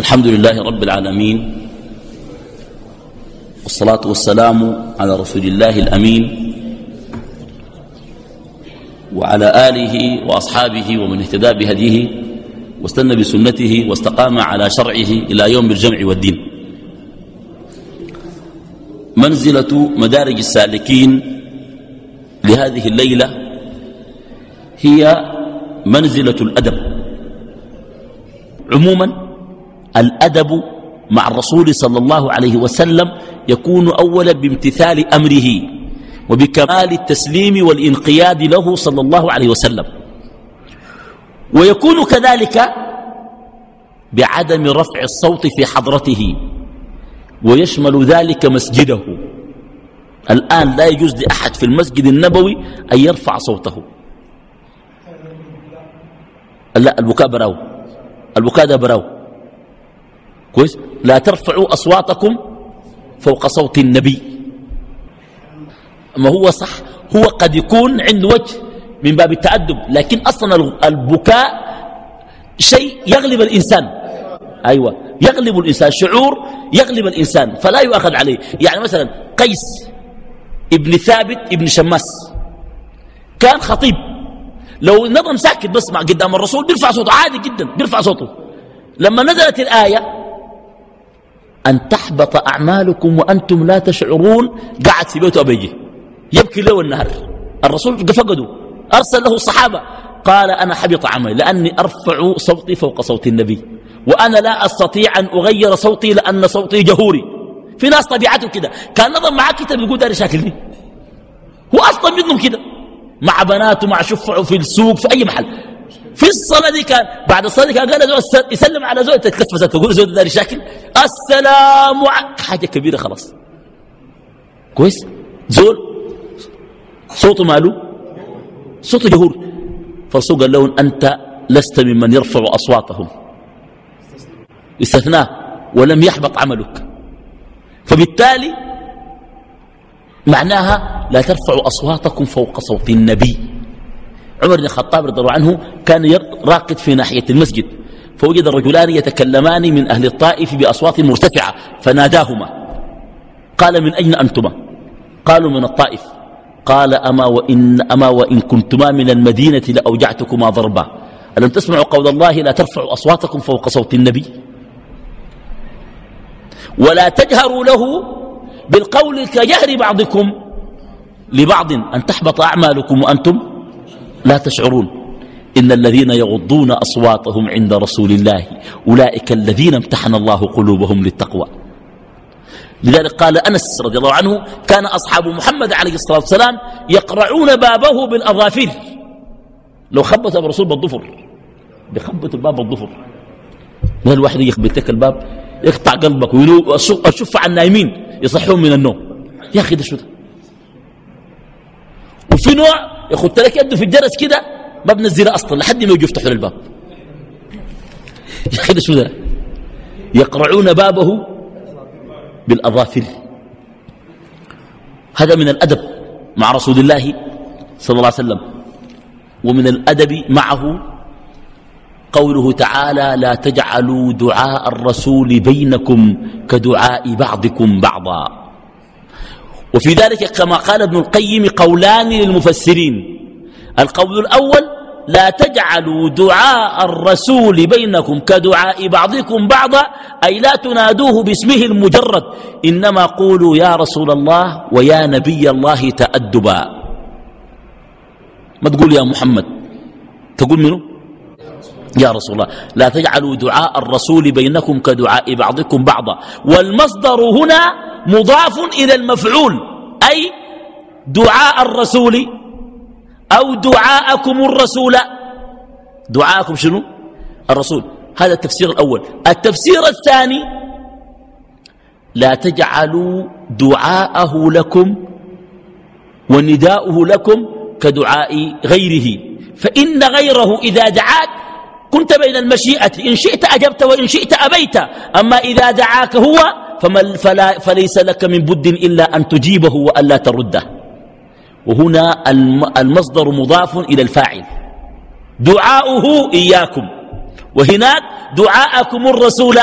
الحمد لله رب العالمين والصلاة والسلام على رسول الله الأمين وعلى آله وأصحابه ومن اهتدى بهديه واستنى بسنته واستقام على شرعه إلى يوم الجمع والدين. منزلة مدارج السالكين لهذه الليلة هي منزلة الأدب. عموما الأدب مع الرسول صلى الله عليه وسلم يكون أولا بامتثال أمره وبكمال التسليم والانقياد له صلى الله عليه وسلم. ويكون كذلك بعدم رفع الصوت في حضرته ويشمل ذلك مسجده. الآن لا يجوز لأحد في المسجد النبوي أن يرفع صوته. لا البكاء براو. البكاء ده براو. كويس؟ لا ترفعوا أصواتكم فوق صوت النبي. ما هو صح؟ هو قد يكون عنده وجه من باب التأدب لكن أصلا البكاء شيء يغلب الإنسان. أيوة يغلب الإنسان شعور يغلب الإنسان فلا يؤخذ عليه. يعني مثلا قيس ابن ثابت ابن شماس كان خطيب. لو نظم ساكت بس مع قدام الرسول بيرفع صوته عادي جدا بيرفع صوته. لما نزلت الآية أن تحبط أعمالكم وأنتم لا تشعرون. قعد في بيته أبيجي يبكي له النهر. الرسول فقده أرسل له الصحابة. قال أنا حبط عملي لأني أرفع صوتي فوق صوت النبي. وأنا لا أستطيع أن أغير صوتي لأن صوتي جهوري. في ناس طبيعته كده. كان نظم معاه كتاب يقول داري شاكلني. هو أصلا منهم كده. مع بناته مع شفعه في السوق في أي محل. في الصلاة دي كان بعد الصلاة دي كان قال زول يسلم على زول تتلفزت تقول زول داري شاكل السلام حاجة كبيرة خلاص. كويس؟ زول صوته ماله؟ صوته جهور فالرسول قال لهم أنت لست ممن يرفع أصواتهم. استثناه ولم يحبط عملك. فبالتالي معناها لا ترفعوا أصواتكم فوق صوت النبي. عمر بن الخطاب رضي الله عنه كان راقد في ناحية المسجد فوجد الرجلان يتكلمان من أهل الطائف بأصوات مرتفعة فناداهما قال من أين أنتما؟ قالوا من الطائف قال أما وإن, أما وإن كنتما من المدينة لأوجعتكما ضربا. ألم تسمعوا قول الله لا ترفعوا أصواتكم فوق صوت النبي؟ ولا تجهروا له بالقول كجهر بعضكم لبعض أن تحبط أعمالكم وأنتم لا تشعرون. إن الذين يغضون أصواتهم عند رسول الله أولئك الذين امتحن الله قلوبهم للتقوى. لذلك قال أنس رضي الله عنه كان أصحاب محمد عليه الصلاة والسلام يقرعون بابه بالأظافر لو خبط الرسول بالضفر بخبط الباب بالضفر ما الواحد يخبط الباب يقطع قلبك ويشوف عن النايمين يصحون من النوم. يا أخي ده شو ده؟ وفي نوع يخط لك يده في الجرس كده ما بنزله أصلا لحد ما يجي يفتحوا الباب. يا ده شو ده؟ يقرعون بابه بالأظافر. هذا من الأدب مع رسول الله صلى الله عليه وسلم ومن الأدب معه قوله تعالى لا تجعلوا دعاء الرسول بينكم كدعاء بعضكم بعضا. وفي ذلك كما قال ابن القيم قولان للمفسرين. القول الأول لا تجعلوا دعاء الرسول بينكم كدعاء بعضكم بعضا أي لا تنادوه باسمه المجرد. إنما قولوا يا رسول الله ويا نبي الله تأدبا. ما تقول يا محمد؟ تقول منه يا رسول الله لا تجعلوا دعاء الرسول بينكم كدعاء بعضكم بعضا. والمصدر هنا مضاف إلى المفعول أي دعاء الرسول أو دعاءكم الرسول. دعاءكم شنو؟ الرسول. هذا التفسير الأول. التفسير الثاني لا تجعلوا دعاءه لكم ونداؤه لكم كدعاء غيره. فإن غيره إذا دعاك كنت بين المشيئة إن شئت أجبت وإن شئت أبيت. أما إذا دعاك هو فلا فليس لك من بد إلا أن تجيبه وألا ترده. وهنا المصدر مضاف إلى الفاعل. دعاؤه إياكم. وهناك دعاءكم الرسول.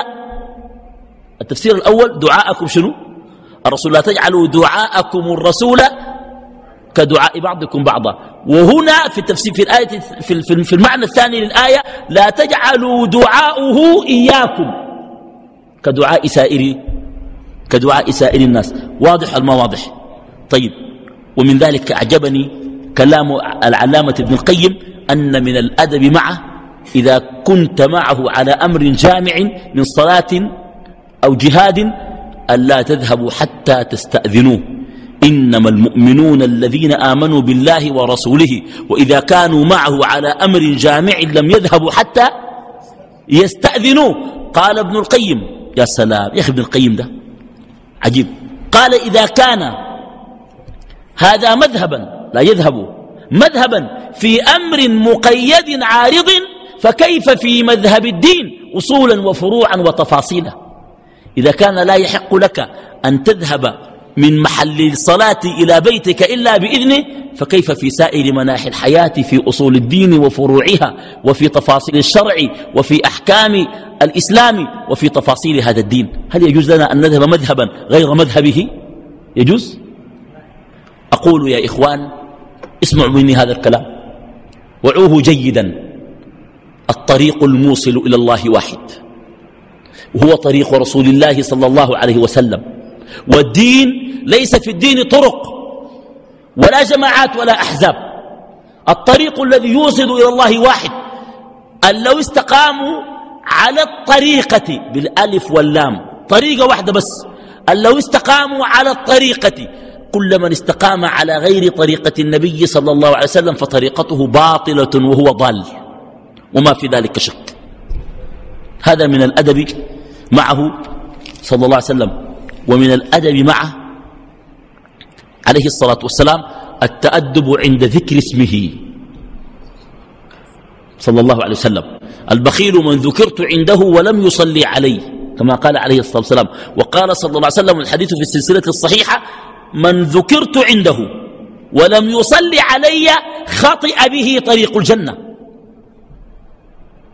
التفسير الأول دعاءكم شنو؟ الرسول لا تجعلوا دعاءكم الرسول كدعاء بعضكم بعضا. وهنا في التفسير في الآية في, في المعنى الثاني للآية لا تجعلوا دعاؤه إياكم. كدعاء سائر كدعاء سائر الناس. واضح الما واضح؟ طيب. ومن ذلك أعجبني كلام العلامة ابن القيم أن من الأدب معه إذا كنت معه على أمر جامع من صلاة أو جهاد ألا تذهبوا حتى تستأذنوه. إنما المؤمنون الذين آمنوا بالله ورسوله وإذا كانوا معه على أمر جامع لم يذهبوا حتى يستأذنوه قال ابن القيم يا سلام يا أخي ابن القيم ده عجيب. قال إذا كان هذا مذهبا لا يذهب مذهبا في أمر مقيد عارض فكيف في مذهب الدين؟ أصولا وفروعا وتفاصيلا. إذا كان لا يحق لك أن تذهب من محل الصلاة إلى بيتك إلا بإذنه فكيف في سائر مناحي الحياة في أصول الدين وفروعها وفي تفاصيل الشرع وفي أحكام الإسلام وفي تفاصيل هذا الدين؟ هل يجوز لنا أن نذهب مذهبا غير مذهبه؟ يجوز؟ أقول يا إخوان اسمعوا مني هذا الكلام وعوه جيدا. الطريق الموصل إلى الله واحد وهو طريق رسول الله صلى الله عليه وسلم. والدين ليس في الدين طرق ولا جماعات ولا أحزاب. الطريق الذي يوصل إلى الله واحد أن لو استقاموا على الطريقة بالألف واللام. طريقة واحدة بس أن لو استقاموا على الطريقة كل من استقام على غير طريقة النبي صلى الله عليه وسلم فطريقته باطلة وهو ضال وما في ذلك شك. هذا من الأدب معه صلى الله عليه وسلم. ومن الأدب معه عليه الصلاة والسلام التأدب عند ذكر اسمه. صلى الله عليه وسلم. البخيل من ذكرت عنده ولم يصلي عليه كما قال عليه الصلاة والسلام. وقال صلى الله عليه وسلم الحديث في السلسلة الصحيحة من ذكرت عنده ولم يصلي علي خطئ به طريق الجنة.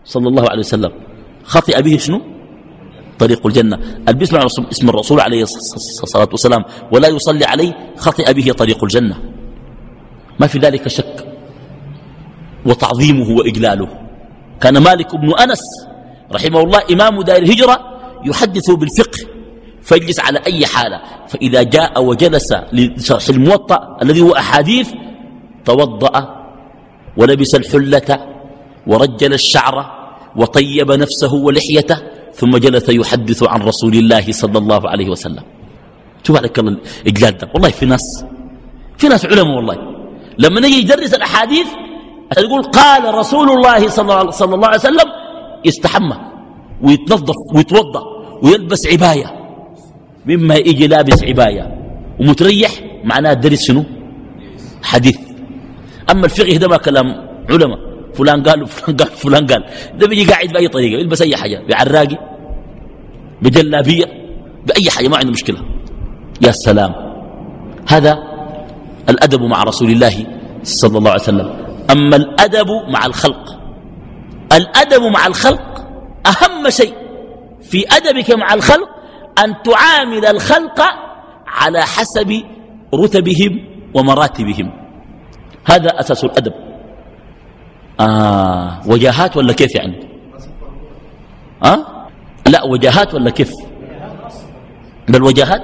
صلى الله عليه وسلم. خطئ به شنو؟ طريق الجنة. اللي بيسمع اسم الرسول عليه الصلاة والسلام. ولا يصلي عليه خطئ به طريق الجنة. ما في ذلك شك. وتعظيمه وإجلاله. كان مالك بن أنس رحمه الله إمام دار الهجرة يحدث بالفقه فيجلس على أي حالة. فإذا جاء وجلس لشرح الموطأ الذي هو أحاديث توضأ ولبس الحلة ورجل الشعر وطيب نفسه ولحيته ثم جلس يحدث عن رسول الله صلى الله عليه وسلم. شوف عليك الله الإجلال ده. والله في ناس في ناس علماء والله. لما نجي يدرس الأحاديث يقول قال رسول الله صلى الله عليه وسلم يستحمى ويتنظف ويتوضأ ويلبس عباية. مما يجي لابس عباية. ومتريح معناه الدرس شنو؟ حديث. أما الفقه ده ما كلام علماء. فلان قال وفلان قال فلان قال. ده بيجي قاعد بأي طريقة يلبس أي حاجة بعراقي بجلابية بأي حاجة ما عنده مشكلة. يا سلام. هذا الأدب مع رسول الله صلى الله عليه وسلم. أما الأدب مع الخلق. الأدب مع الخلق أهم شيء في أدبك مع الخلق أن تعامل الخلق على حسب رتبهم ومراتبهم. هذا أساس الأدب. آه وجاهات ولا كيف يعني؟ آه؟ لا وجاهات ولا كيف؟ بل وجاهات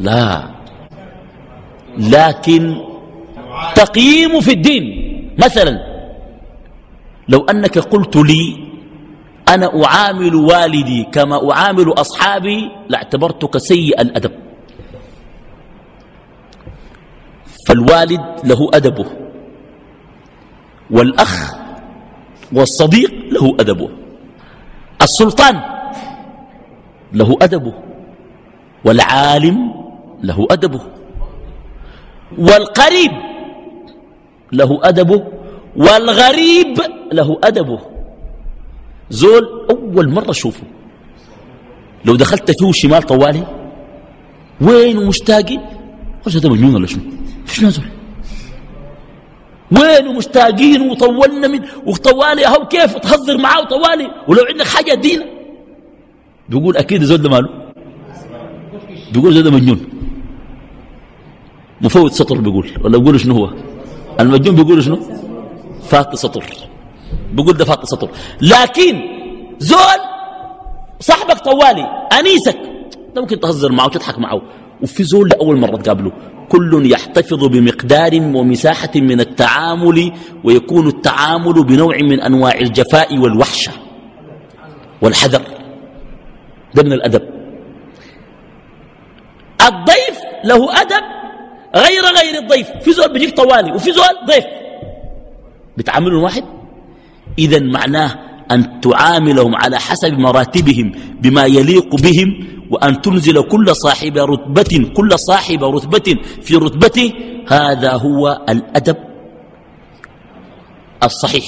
لا. لكن تقييم في الدين. مثلا لو أنك قلت لي أنا أعامل والدي كما أعامل أصحابي لاعتبرتك سيء الأدب. فالوالد له أدبه. والأخ والصديق له أدبه. السلطان له أدبه. والعالم له أدبه. والقريب له أدبه. والغريب له أدبه. زول أول مرة شوفه لو دخلت فيه شمال طوالي وين مشتاقين؟ خش هذا مجنون ولا شنو؟ فيش نازل وين مشتاقين وطولنا من وطوالي أهو كيف تهزر معاه وطوالي؟ ولو عندك حاجة دينا. بيقول أكيد زول ده ماله. بيقول ده مجنون. مفوت سطر بيقول. ولا بيقول شنو هو؟ المجنون بيقول شنو؟ فات سطر. بيقول ده فات سطر. لكن زول صاحبك طوالي أنيسك ده ممكن تهزر معه وتضحك معه. وفي زول لأول مرة تقابله. كل يحتفظ بمقدار ومساحة من التعامل ويكون التعامل بنوع من أنواع الجفاء والوحشة والحذر. ده من الأدب. الضيف له أدب غير غير الضيف. في زول بيجيك طوالي وفي زول ضيف. بتعاملوا واحد؟ إذا معناه أن تعاملهم على حسب مراتبهم بما يليق بهم وأن تنزل كل صاحب رتبة كل صاحب رتبة في رتبته هذا هو الأدب الصحيح.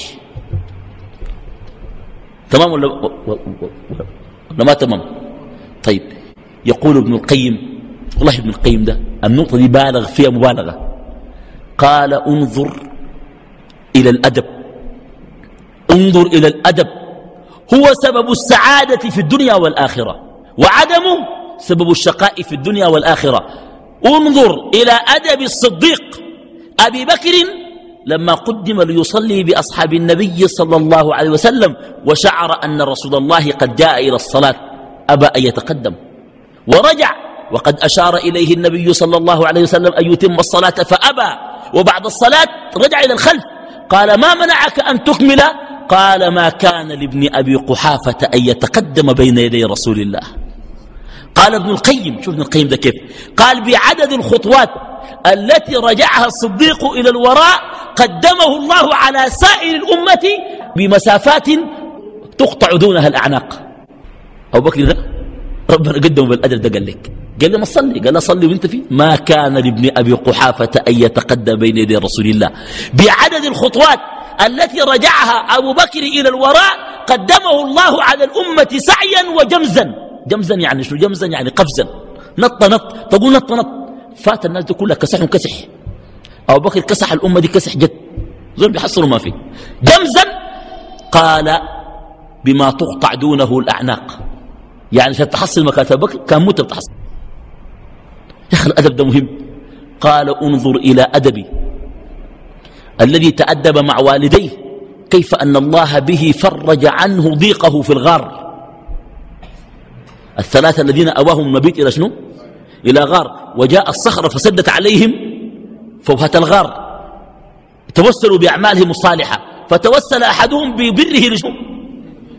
تمام ولا, ولا ما تمام؟ طيب يقول ابن القيم والله ابن القيم ده النقطة دي بالغ فيها مبالغة. قال انظر إلى الأدب. انظر إلى الأدب. هو سبب السعادة في الدنيا والآخرة. وعدمه سبب الشقاء في الدنيا والآخرة. انظر إلى أدب الصديق. أبي بكر لما قدم ليصلي بأصحاب النبي صلى الله عليه وسلم وشعر أن رسول الله قد جاء إلى الصلاة أبى أن يتقدم. ورجع وقد أشار إليه النبي صلى الله عليه وسلم أن يتم الصلاة فأبى. وبعد الصلاة رجع إلى الخلف. قال ما منعك أن تكمل قال ما كان لابن أبي قحافة أن يتقدم بين يدي رسول الله. قال ابن القيم شوف ابن القيم ده كيف. قال بعدد الخطوات التي رجعها الصديق إلى الوراء قدمه الله على سائر الأمة بمسافات تقطع دونها الأعناق. أبو بكر ده ربنا قدمه بالأدب ده قال لك. قال لي ما تصلي قال له صلي وانت فيه. ما كان لابن أبي قحافة أن يتقدم بين يدي رسول الله. بعدد الخطوات التي رجعها أبو بكر إلى الوراء قدمه الله على الأمة سعيا وجمزا. جمزا يعني شو جمزا يعني قفزا. نط نط. تقول نط نط. فات الناس دي كلها كسح كسح. أبو بكر كسح الأمة دي كسح جد. زول بيحصلوا ما فيه جمزا قال بما تقطع دونه الأعناق. يعني عشان تحصل مكاتب بكر؟ كان متى بتحصل يا أخي الأدب ده مهم. قال انظر إلى أدبي. الذي تأدب مع والديه. كيف أن الله به فرج عنه ضيقه في الغار. الثلاثة الذين أواهم المبيت إلى شنو؟ إلى غار. وجاء الصخرة فسدت عليهم فوهة الغار. توسلوا بأعمالهم الصالحة. فتوسل أحدهم ببره لشنو؟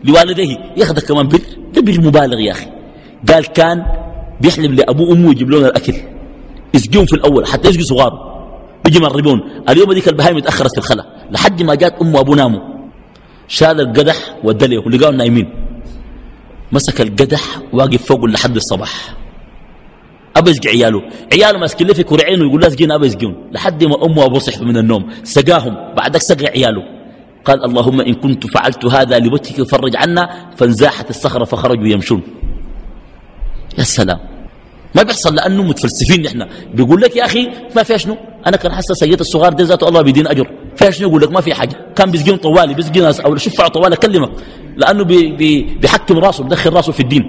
لوالديه. ياخذ كمان بر. ده بر مبالغ يا أخي. قال كان بيحلم لأبوه وأمه يجيب لهم الأكل. يسقيهم في الأول حتى يسقي صغار بيجي مربون اليوم ديك البهايم اتأخرت في الخلا. لحد ما جات أمه وأبوه ناموا شال القدح ودليه ولقاهم نايمين. مسك القدح واقف فوق لحد الصباح. أبى يسقي عياله. عياله ماسكين في كرعين ويقول له اسقينا أبى يسقيون لحد ما أمه وأبوه صحوا من النوم. سقاهم. بعدك سقى عياله. قال اللهم إن كنت فعلت هذا لوجهك فرج عنا. فانزاحت الصخرة فخرجوا يمشون. يا سلام. ما بيحصل لأنه متفلسفين نحن. بيقول لك يا أخي ما فيها شنو؟ أنا كان حاسة سيد الصغار دي ذاته الله بيدين أجر. فيها شنو يقول لك؟ ما في حاجة. كان بيسقين طوالي بيسقي ناس أو شفع طوالي أكلمك. لأنه بي بي بيحكم راسه بدخل راسه في الدين.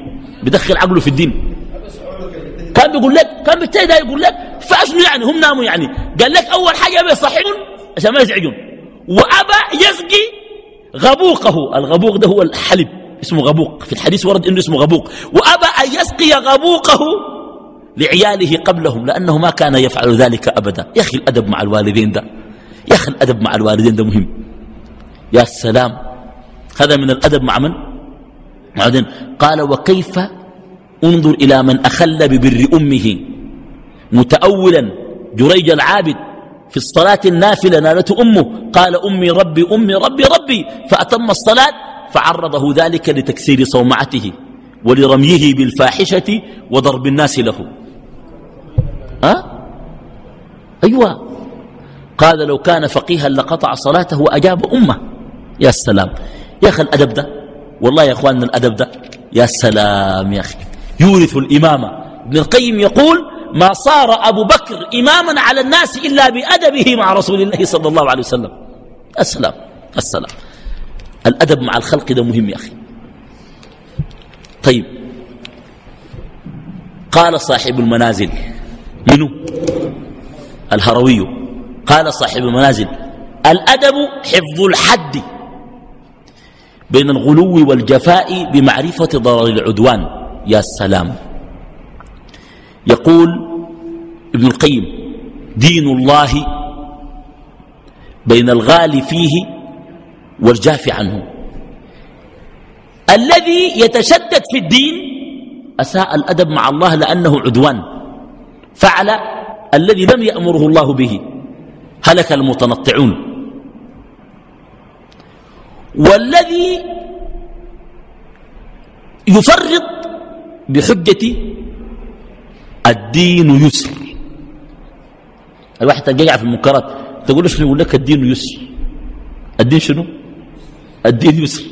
بدخل عقله في الدين. كان بيقول لك كان بالتالي ده يقول لك فاشنو يعني؟ هم ناموا يعني. قال لك أول حاجة بيصحيهم عشان ما يزعجون وأبى يسقي غبوقه. الغبوق ده هو الحلب اسمه غبوق. في الحديث ورد إنه اسمه غبوق. وابى أن يسقي غبوقه لعياله قبلهم لأنه ما كان يفعل ذلك ابدا. يا أخي الأدب مع الوالدين ده يا أخي الأدب مع الوالدين ده مهم. يا سلام. هذا من الأدب مع من؟ بعدين قال وكيف أنظر إلى من أخل ببر أمه؟ متاولا جريج العابد في الصلاة النافلة نالته أمه. قال أمي ربي أمي ربي ربي. فأتم الصلاة فعرضه ذلك لتكسير صومعته ولرميه بالفاحشة وضرب الناس له. أه؟ أيوة. قال لو كان فقيها لقطع صلاته وأجاب أمه. يا سلام. يا أخي الأدب ده. والله يا أخواننا الأدب ده. يا سلام يا أخي. يورث الإمامة ابن القيم يقول ما صار أبو بكر إماما على الناس إلا بأدبه مع رسول الله صلى الله عليه وسلم. السلام السلام الأدب مع الخلق ده مهم يا أخي. طيب. قال صاحب المنازل. منو؟ الهروي. قال صاحب المنازل الأدب حفظ الحد بين الغلو والجفاء بمعرفة ضرر العدوان. يا سلام. يقول ابن القيم دين الله بين الغالي فيه والجاف عنه. الذي يتشدد في الدين أساء الأدب مع الله لأنه عدوان. فعل الذي لم يأمره الله به. هلك المتنطعون. والذي يفرط بحجة الدين يسر. الواحد تلقى في المنكرات تقول له شنو؟ يقول لك الدين يسر. الدين شنو؟ الدين يسر.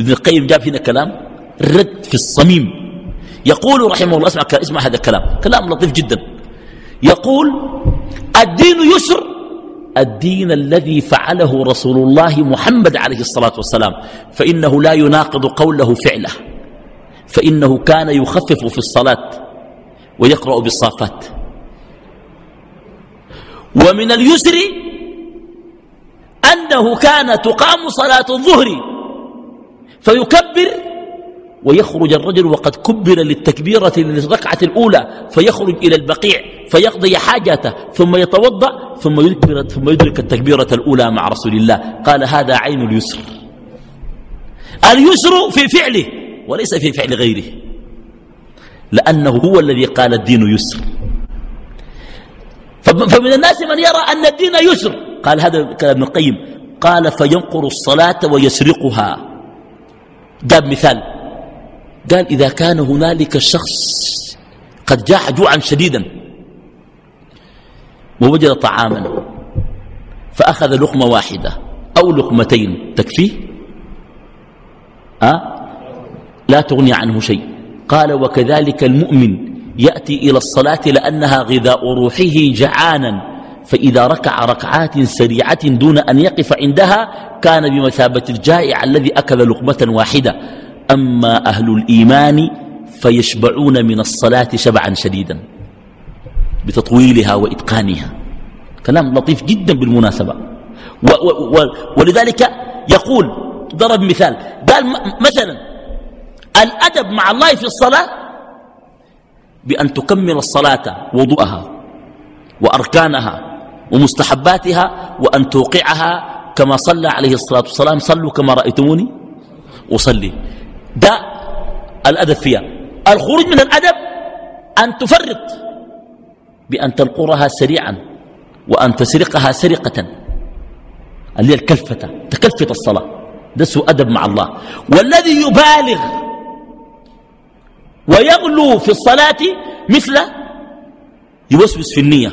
ابن القيم جاب هنا كلام رد في الصميم. يقول رحمه الله اسمع اسمع هذا الكلام. كلام لطيف جدا. يقول الدين يسر الدين الذي فعله رسول الله محمد عليه الصلاة والسلام. فإنه لا يناقض قوله فعله. فإنه كان يخفف في الصلاة ويقرأ بالصافات. ومن اليسر أنه كان تقام صلاة الظهر فيكبر ويخرج الرجل وقد كبر للتكبيرة للركعة الأولى فيخرج إلى البقيع فيقضي حاجته ثم يتوضأ ثم يدرك, ثم يدرك التكبيرة الأولى مع رسول الله. قال هذا عين اليسر. اليسر في فعله وليس في فعل غيره لأنه هو الذي قال الدين يسر. فمن الناس من يرى أن الدين يسر. قال هذا كلام ابن القيم. قال فينقر الصلاة ويسرقها. جاب مثال. قال إذا كان هنالك شخص قد جاع جوعا شديدا ووجد طعاما فأخذ لقمة واحدة أو لقمتين تكفيه أه؟ لا تغني عنه شيء. قال وكذلك المؤمن يأتي إلى الصلاة لأنها غذاء روحه جعانا فإذا ركع ركعات سريعة دون أن يقف عندها كان بمثابة الجائع الذي أكل لقمة واحدة. أما أهل الإيمان فيشبعون من الصلاة شبعا شديدا بتطويلها وإتقانها. كلام لطيف جدا بالمناسبة. و و و ولذلك يقول ضرب مثال قال مثلا الأدب مع الله في الصلاة بأن تكمل الصلاة وضوءها وأركانها ومستحباتها وأن توقعها كما صلى عليه الصلاة والسلام صلوا كما رأيتموني أصلي. ده الأدب فيها الخروج من الأدب أن تفرط بأن تنقرها سريعا وأن تسرقها سرقة. اللي هي الكلفة تكلفة الصلاة. ده سوء أدب مع الله. والذي يبالغ ويغلو في الصلاة مثل يوسوس في النية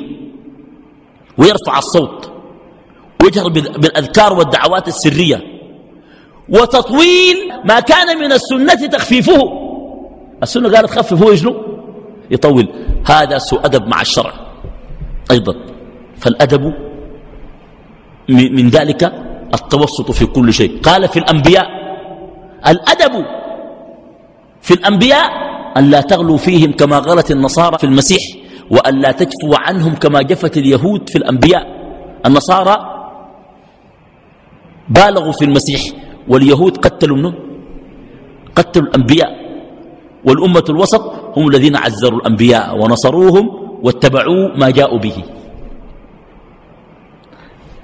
ويرفع الصوت ويجهر بالأذكار والدعوات السرية. وتطويل ما كان من السنة تخفيفه. السنة قالت خففه يجنو يطول. هذا سوء أدب مع الشرع. أيضا. فالأدب من ذلك التوسط في كل شيء. قال في الأنبياء الأدب في الأنبياء أن لا تغلوا فيهم كما غلت النصارى في المسيح وأن لا تجفوا عنهم كما جفت اليهود في الأنبياء. النصارى بالغوا في المسيح. واليهود قتلوا منه قتلوا الأنبياء. والأمة الوسط هم الذين عزروا الأنبياء ونصروهم واتبعوا ما جاءوا به.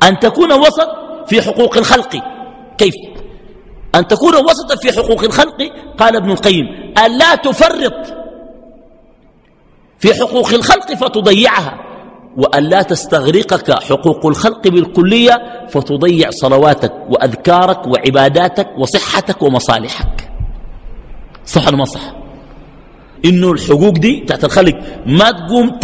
أن تكون وسط في حقوق الخلق. كيف؟ أن تكون وسطا في حقوق الخلق قال ابن القيم أن لا تفرط في حقوق الخلق فتضيعها. وأن لا تستغرقك حقوق الخلق بالكلية فتضيع صلواتك وأذكارك وعباداتك وصحتك ومصالحك. صح ولا ما صح؟ إنه الحقوق دي تحت الخلق. ما تقوم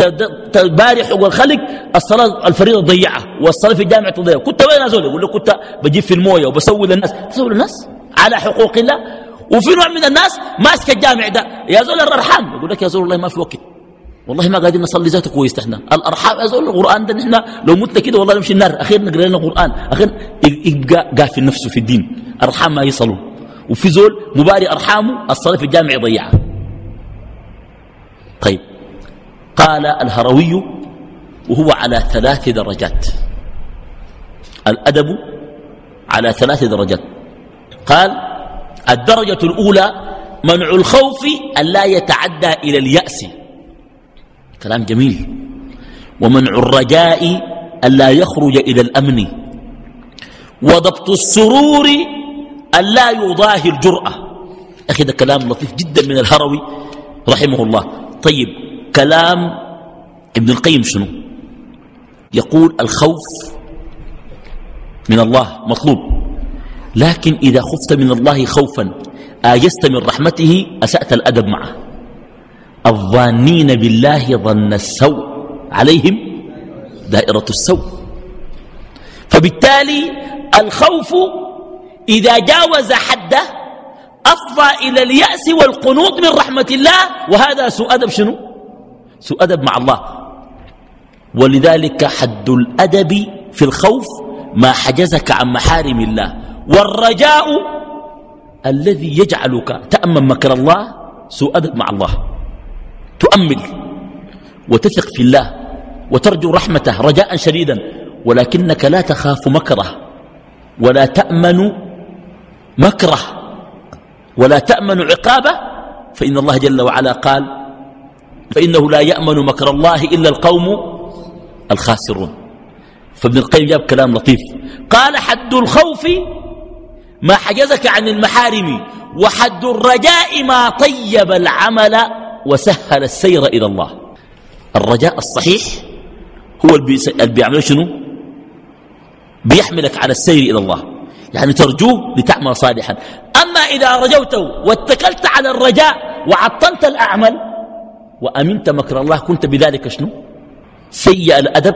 تباري حقوق الخلق الصلاة الفريضة تضيعها والصلاة في الجامع تضيعها. كنت وين أزول يقول لك كنت بجيب في الموية وبسوي للناس. تسوي للناس؟ على حقوق الله. وفي نوع من الناس ماسك الجامع ده. يا زول الرحام. يقول لك يا زول الله ما في وقت. والله ما قاعدين نصلي ذاته كويس إحنا. الأرحام ازول القرآن ده نحن لو متنا كده والله نمشي النار. أخير نقرأ لنا القرآن. أخير يبقى قافل نفسه في الدين. ارحام ما يصلوا. وفي زول مباري أرحامه الصلاة في الجامع يضيعها طيب. قال الهروي وهو على ثلاث درجات. الأدب على ثلاث درجات. قال الدرجة الأولى منع الخوف أن لا يتعدى إلى اليأس. كلام جميل. ومنع الرجاء أن لا يخرج إلى الأمن. وضبط السرور أن لا يضاهي الجرأة. أخي ده كلام لطيف جدا من الهروي رحمه الله. طيب كلام ابن القيم شنو؟ يقول الخوف من الله مطلوب. لكن إذا خفت من الله خوفا آجست من رحمته أسأت الأدب معه. الظانين بالله ظن السوء عليهم دائرة السوء. فبالتالي الخوف إذا جاوز حده أفضى إلى اليأس والقنوط من رحمة الله. وهذا سوء أدب شنو؟ سوء أدب مع الله. ولذلك حد الأدب في الخوف ما حجزك عن محارم الله. والرجاء الذي يجعلك تأمن مكر الله سوء أدب مع الله. تؤمل وتثق في الله وترجو رحمته رجاء شديدا ولكنك لا تخاف مكره ولا تأمن مكره ولا تأمن عقابه فإن الله جل وعلا قال فإنه لا يأمن مكر الله إلا القوم الخاسرون. فابن القيم جاب كلام لطيف قال حد الخوف ما حجزك عن المحارم وحد الرجاء ما طيب العمل وسهل السير إلى الله. الرجاء الصحيح هو اللي بيعمل شنو؟ بيحملك على السير إلى الله. يعني ترجوه لتعمل صالحا. أما إذا رجوته واتكلت على الرجاء وعطلت الأعمل وأمنت مكر الله كنت بذلك شنو؟ سيء الأدب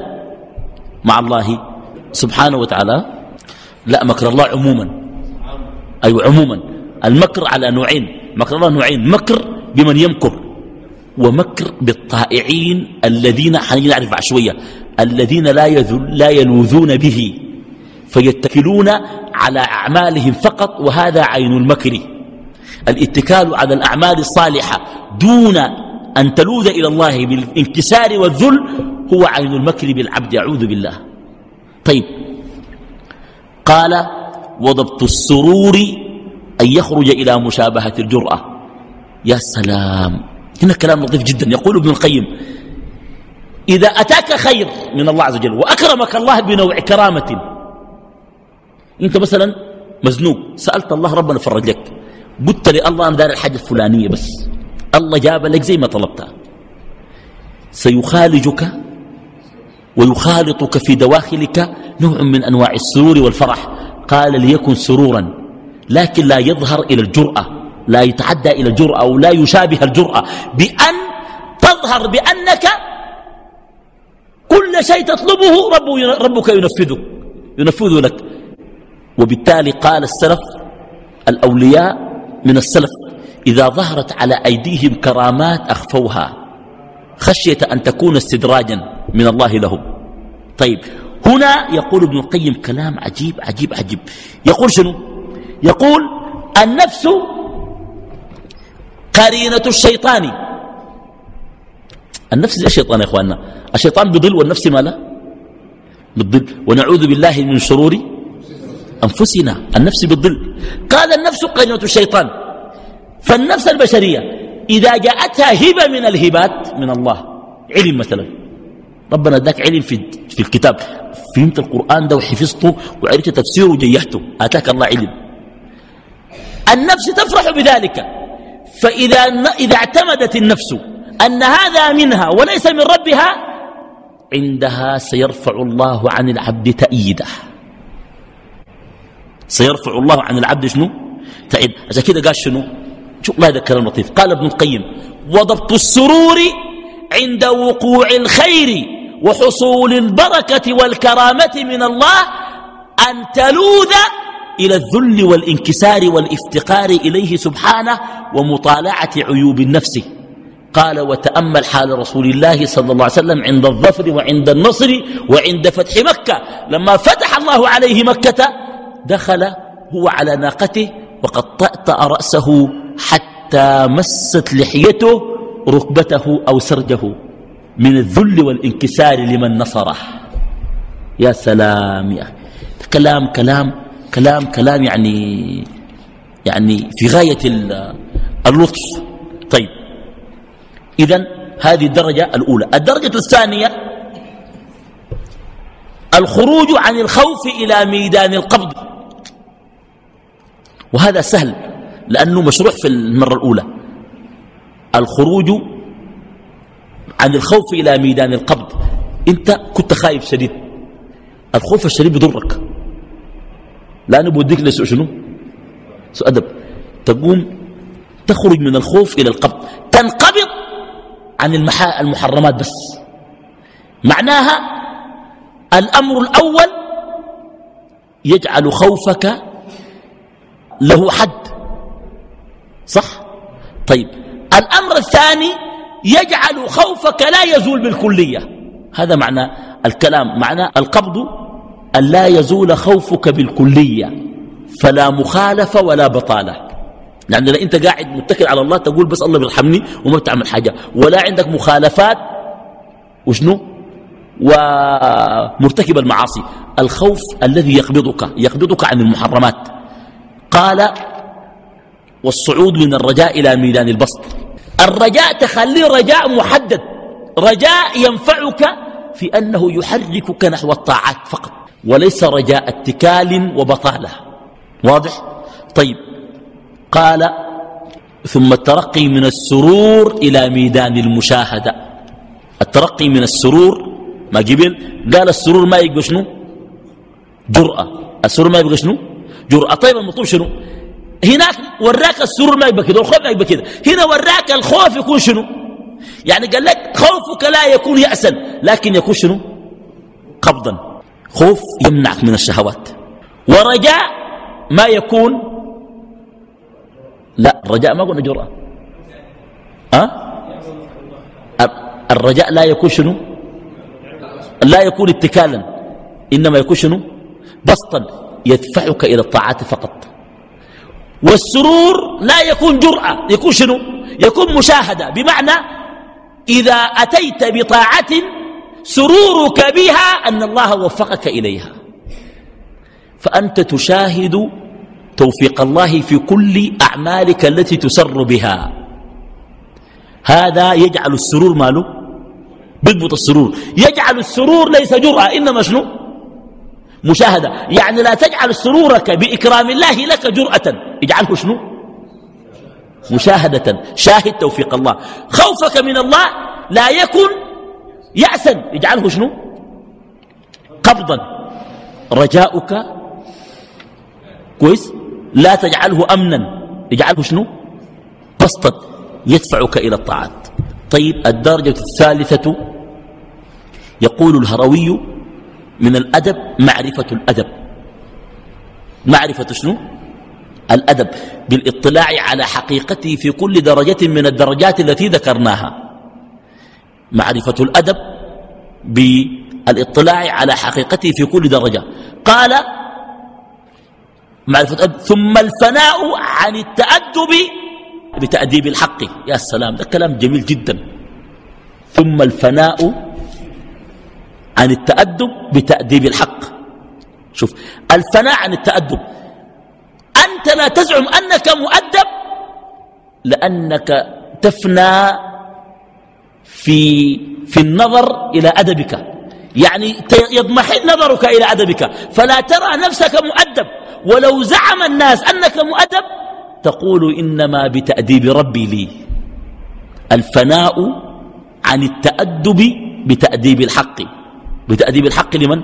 مع الله سبحانه وتعالى. لا مكر الله عموما. أي أيوة عموما. المكر على نوعين. مكر الله نوعين. مكر بمن يمكر. ومكر بالطائعين الذين حنجي نعرف بعد شوية الذين لا, لا يلوذون به فيتكلون على أعمالهم فقط وهذا عين المكر. الاتكال على الأعمال الصالحة دون أن تلوذ إلى الله بالانكسار والذل هو عين المكر بالعبد أعوذ بالله. طيب. قال وضبط السرور أن يخرج إلى مشابهة الجرأة. يا سلام. هنا كلام لطيف جدا. يقول ابن القيم إذا أتاك خير من الله عز وجل وأكرمك الله بنوع كرامة. أنت مثلا مزنوق سألت الله ربنا فرج لك قلت لي الله أنا دار الحاجة الفلانية بس الله جاب لك زي ما طلبتها. سيخالجك ويخالطك في دواخلك نوع من أنواع السرور والفرح. قال ليكن سرورا لكن لا يظهر إلى الجرأة. لا يتعدى إلى الجرأة أو لا يشابه الجرأة. بأن تظهر بأنك كل شيء تطلبه ربك ينفذه ينفذه لك. وبالتالي قال السلف الأولياء من السلف إذا ظهرت على أيديهم كرامات أخفوها خشية أن تكون استدراجا من الله لهم. طيب هنا يقول ابن القيم كلام عجيب عجيب عجيب. يقول شنو؟ يقول النفس قرينة الشيطان. النفس زي الشيطان يا إخواننا. الشيطان بضل والنفس ما لا؟ بتضل ونعوذ بالله من شرور أنفسنا. النفس بتضل قال النفس قرينة الشيطان. فالنفس البشرية إذا جاءتها هبة من الهبات من الله. علم مثلا. ربنا اداك علم في, في الكتاب. فهمت القرآن ده وحفظته وعرفت تفسيره وجيحته. آتاك الله علم. النفس تفرح بذلك. فإذا إذا اعتمدت النفس أن هذا منها وليس من ربها عندها سيرفع الله عن العبد تأييده. سيرفع الله عن العبد شنو؟ تأييد. عشان كده قال شنو؟ شو الله هذا الكلام لطيف. قال ابن القيم وضبط السرور عند وقوع الخير وحصول البركة والكرامة من الله أن تلوذ إلى الذل والانكسار والافتقار إليه سبحانه ومطالعة عيوب النفس. قال وتأمل حال رسول الله صلى الله عليه وسلم عند الظفر وعند النصر وعند فتح مكة. لما فتح الله عليه مكة دخل هو على ناقته وقد طأطأ رأسه حتى مست لحيته ركبته أو سرجه. من الذل والانكسار لمن نصره. يا سلام يا كلام كلام كلام كلام يعني يعني في غاية اللطف. طيب. إذا هذه الدرجة الأولى. الدرجة الثانية الخروج عن الخوف إلى ميدان القبض. وهذا سهل لأنه مشروع في المرة الأولى. الخروج عن الخوف إلى ميدان القبض. أنت كنت خايف شديد. الخوف الشديد بضرك لأنه بوديك لسوء شنو؟ سوء أدب. تقوم تخرج من الخوف إلى القبض تنقبض عن المحرمات بس. معناها الأمر الأول يجعل خوفك له حد. صح؟ طيب. الأمر الثاني يجعل خوفك لا يزول بالكلية. هذا معنى الكلام. معنى القبض أن لا يزول خوفك بالكلية فلا مخالفة ولا بطالة. لأن يعني أنت قاعد متكل على الله تقول بس الله بيرحمني وما بتعمل حاجة. ولا عندك مخالفات وشنو؟ ومرتكب المعاصي. الخوف الذي يقبضك يقبضك عن المحرمات. قال والصعود من الرجاء إلى ميدان البسط. الرجاء تخليه رجاء محدد. رجاء ينفعك في أنه يحركك نحو الطاعات فقط. وليس رجاء اتكال وبطالة. واضح؟ طيب. قال ثم الترقي من السرور إلى ميدان المشاهدة. الترقي من السرور ما قبل؟ قال السرور ما يبقى شنو؟ جرأة. السرور ما يبقى شنو؟ جرأة. طيب المطلوب شنو؟ هناك وراك السرور ما يبقى كده والخوف ما يبقى كده. هنا وراك الخوف يكون شنو؟ يعني قال لك خوفك لا يكون يأسا لكن يكون شنو؟ قبضا. خوف يمنعك من الشهوات. ورجاء ما يكون. لا الرجاء ما قلنا جرأة أه؟ الرجاء لا يكون شنو؟ لا يكون اتكالا. إنما يكون شنو؟ بسطا. يدفعك إلى الطاعات فقط. والسرور لا يكون جرأة. يكون شنو؟ يكون مشاهدة. بمعنى إذا أتيت بطاعة سرورك بها أن الله وفقك إليها. فأنت تشاهد توفيق الله في كل أعمالك التي تسر بها. هذا يجعل السرور ماله؟ بيضبط السرور. يجعل السرور ليس جرأة إنما شنو؟ مشاهدة. يعني لا تجعل سرورك بإكرام الله لك جرأة. اجعله شنو؟ مشاهدة. شاهد توفيق الله. خوفك من الله لا يكن يأسا اجعله شنو؟ قبضا. رجاؤك كويس؟ لا تجعله أمنا. اجعله شنو؟ بسطا يدفعك إلى الطاعات. طيب الدرجة الثالثة يقول الهروي من الأدب معرفة الأدب. معرفة شنو؟ الأدب. بالإطلاع على حقيقته في كل درجة من الدرجات التي ذكرناها. معرفة الأدب بالإطلاع على حقيقته في كل درجة. قال معرفة الأدب. ثم الفناء عن التأدب بتأديب الحق. يا سلام ده كلام جميل جدا. ثم الفناء عن التأدب بتأديب الحق. شوف الفناء عن التأدب. أنت لا تزعم أنك مؤدب لأنك تفنى في, في النظر إلى أدبك. يعني يضمحل نظرك إلى أدبك. فلا ترى نفسك مؤدب. ولو زعم الناس أنك مؤدب تقول إنما بتأديب ربي لي. الفناء عن التأدب بتأديب الحق. بتأديب الحق لمن؟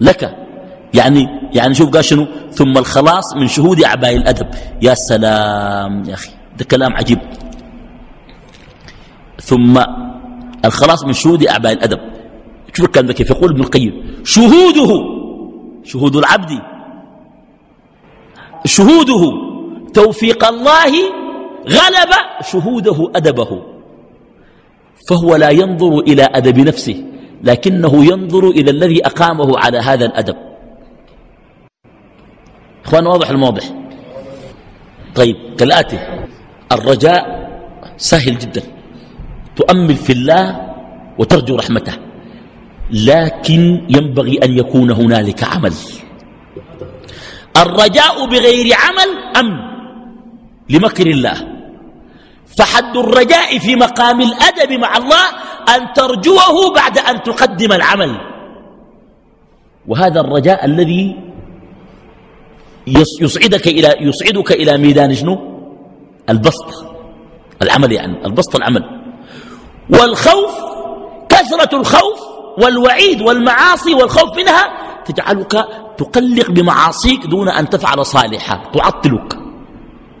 لك. يعني يعني شوف قال شنو؟ ثم الخلاص من شهود أعباء الأدب. يا سلام يا أخي ده كلام عجيب. ثم الخلاص من شهود أعباء الأدب. شوف الكلام كيف يقول ابن القيم. شهوده شهود العبد. شهوده توفيق الله غلب شهوده أدبه. فهو لا ينظر إلى أدب نفسه لكنه ينظر إلى الذي أقامه على هذا الأدب. إخوان واضح الموضح؟ طيب كالآتي. الرجاء سهل جدا. تؤمل في الله وترجو رحمته. لكن ينبغي أن يكون هنالك عمل. الرجاء بغير عمل أمن لمكر الله. فحد الرجاء في مقام الأدب مع الله أن ترجوه بعد أن تقدم العمل. وهذا الرجاء الذي يصعدك إلى, يصعدك إلى ميدان شنو؟ البسط. العمل يعني البسط العمل. والخوف كثرة الخوف والوعيد والمعاصي والخوف منها تجعلك تقلق بمعاصيك دون أن تفعل صالحا تعطلك.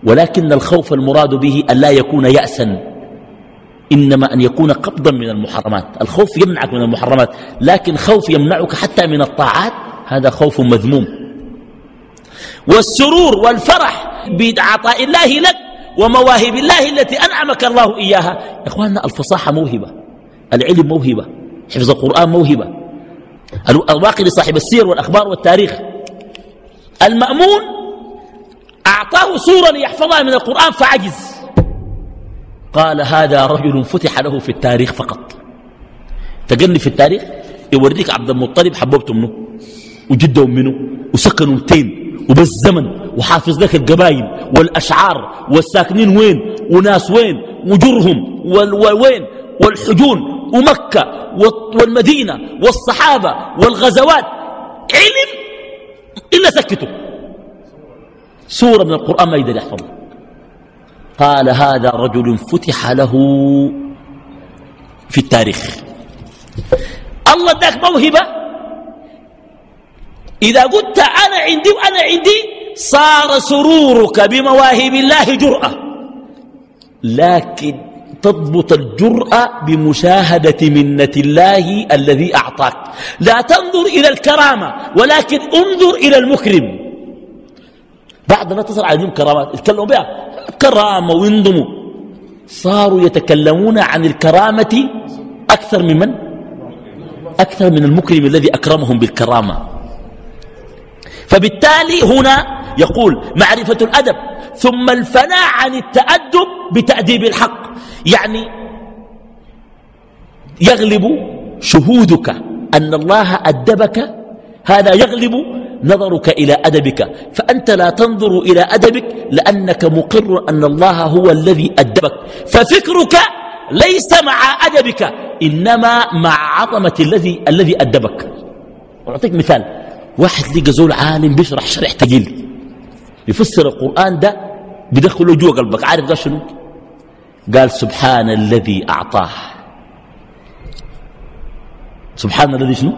ولكن الخوف المراد به أن لا يكون يأسا. إنما أن يكون قبضا من المحرمات. الخوف يمنعك من المحرمات لكن خوف يمنعك حتى من الطاعات هذا خوف مذموم. والسرور والفرح بعطاء الله لك ومواهب الله التي أنعمك الله إياها. يا إخواننا الفصاحة موهبة العلم موهبة حفظ القرآن موهبة الواقع صاحب السير والأخبار والتاريخ. المأمون أعطاه صورة ليحفظها من القرآن فعجز. قال هذا رجل فتح له في التاريخ فقط. تقني في التاريخ يوريك عبد المطلب حببته منه وجدهم منه. وسكنوا تين وبس زمن وحافظ لك القبائل والأشعار والساكنين وين وناس وين وجرهم وين والحجون ومكة والمدينة والصحابة والغزوات. علم إلا سكته سورة من القرآن ما يقدر يحفظها. قال هذا رجل فتح له في التاريخ. الله اداك موهبة. إذا قلت أنا عندي وأنا عندي صار سرورك بمواهب الله جرأة. لكن تضبط الجرأة بمشاهدة منة الله الذي أعطاك. لا تنظر إلى الكرامة ولكن انظر إلى المكرم. بعد ما تصل عليهم كرامات يتكلموا بها. كرامة وينضموا صاروا يتكلمون عن الكرامة أكثر من من؟ أكثر من المكرم الذي أكرمهم بالكرامة. فبالتالي هنا يقول معرفة الأدب ثم الفناء عن التأدب بتأديب الحق. يعني يغلب شهودك أن الله أدبك هذا يغلب نظرك إلى أدبك. فأنت لا تنظر إلى أدبك لأنك مقر أن الله هو الذي أدبك. ففكرك ليس مع أدبك إنما مع عظمة الذي الذي أدبك. أعطيك مثال. واحد لقى زول عالم بيشرح شرح تقيل. يفسر القرآن ده بدخله جوا قلبك. عارف قال شنو؟ قال سبحان الذي أعطاه. سبحان الذي شنو؟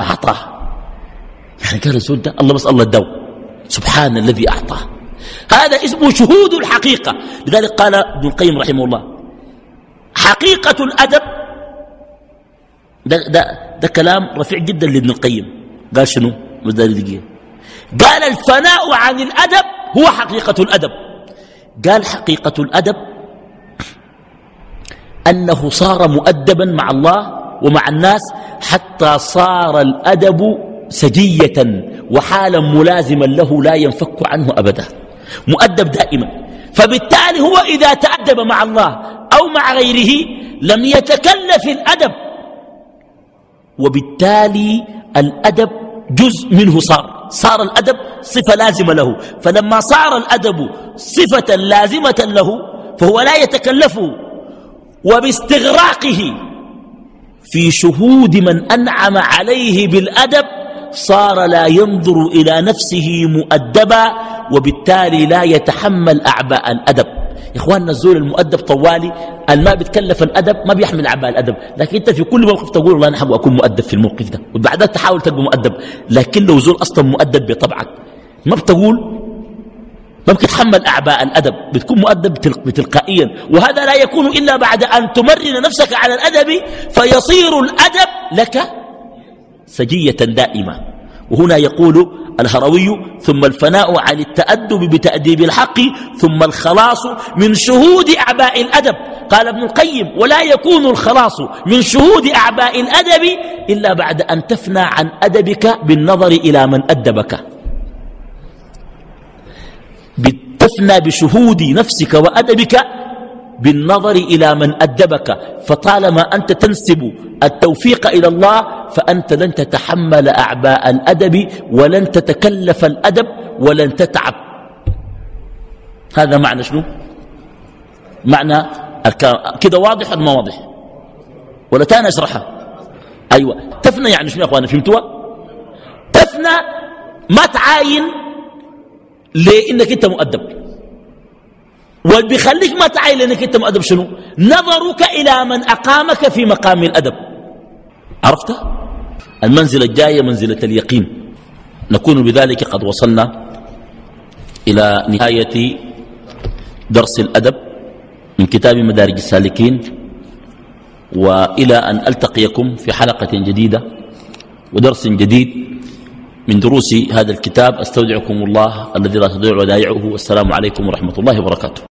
أعطاه. يعني قال الرسول ده الله بس الله الدو سبحان الذي أعطاه. هذا اسمه شهود الحقيقة. لذلك قال ابن القيم رحمه الله حقيقة الأدب. ده, ده, ده كلام رفيع جدا لابن القيم. قال شنو؟ قال الفناء عن الأدب هو حقيقة الأدب. قال حقيقة الأدب أنه صار مؤدبا مع الله ومع الناس حتى صار الأدب سجية وحالا ملازما له لا ينفك عنه أبدا. مؤدب دائما. فبالتالي هو إذا تأدب مع الله أو مع غيره لم يتكلف الأدب. وبالتالي الأدب جزء منه صار. صار الأدب صفة لازمة له. فلما صار الأدب صفة لازمة له فهو لا يتكلفه وباستغراقه في شهود من أنعم عليه بالأدب صار لا ينظر إلى نفسه مؤدبا وبالتالي لا يتحمل أعباء الأدب. إخواننا الزول المؤدب طوالي الما بيتكلف الأدب ما بيحمل أعباء الأدب. لكن أنت في كل موقف تقول والله أنا حابب أكون مؤدب في الموقف ده. وبعدها تحاول تبقى مؤدب. لكن لو زول أصلا مؤدب بطبعك ما بتقول ما بتتحمل أعباء الأدب. بتكون مؤدب بتلقائيا. وهذا لا يكون إلا بعد أن تمرن نفسك على الأدب فيصير الأدب لك سجية دائمة. وهنا يقول الهروي ثم الفناء عن التأدب بتأديب الحق ثم الخلاص من شهود أعباء الأدب. قال ابن القيم ولا يكون الخلاص من شهود أعباء الأدب إلا بعد أن تفنى عن أدبك بالنظر إلى من أدبك. تفنى بشهود نفسك وأدبك بالنظر إلى من أدبك. فطالما أنت تنسب التوفيق إلى الله فأنت لن تتحمل أعباء الأدب ولن تتكلف الأدب ولن تتعب. هذا معنى شنو؟ معنى كده واضح ولا ما واضح؟ ولا تاني أشرحها؟ أيوه. تفنى يعني شنو يا اخوانا فهمتوها؟ تفنى ما تعاين لإنك أنت مؤدب. واللي بيخليك ما تعاين لإنك أنت مؤدب شنو؟ نظرك إلى من أقامك في مقام الأدب. عرفت؟ المنزله الجايه منزلة اليقين. نكون بذلك قد وصلنا إلى نهاية درس الأدب من كتاب مدارج السالكين وإلى أن ألتقيكم في حلقة جديدة ودرس جديد من دروس هذا الكتاب. أستودعكم الله الذي لا تضيع ودائعه. والسلام عليكم ورحمة الله وبركاته.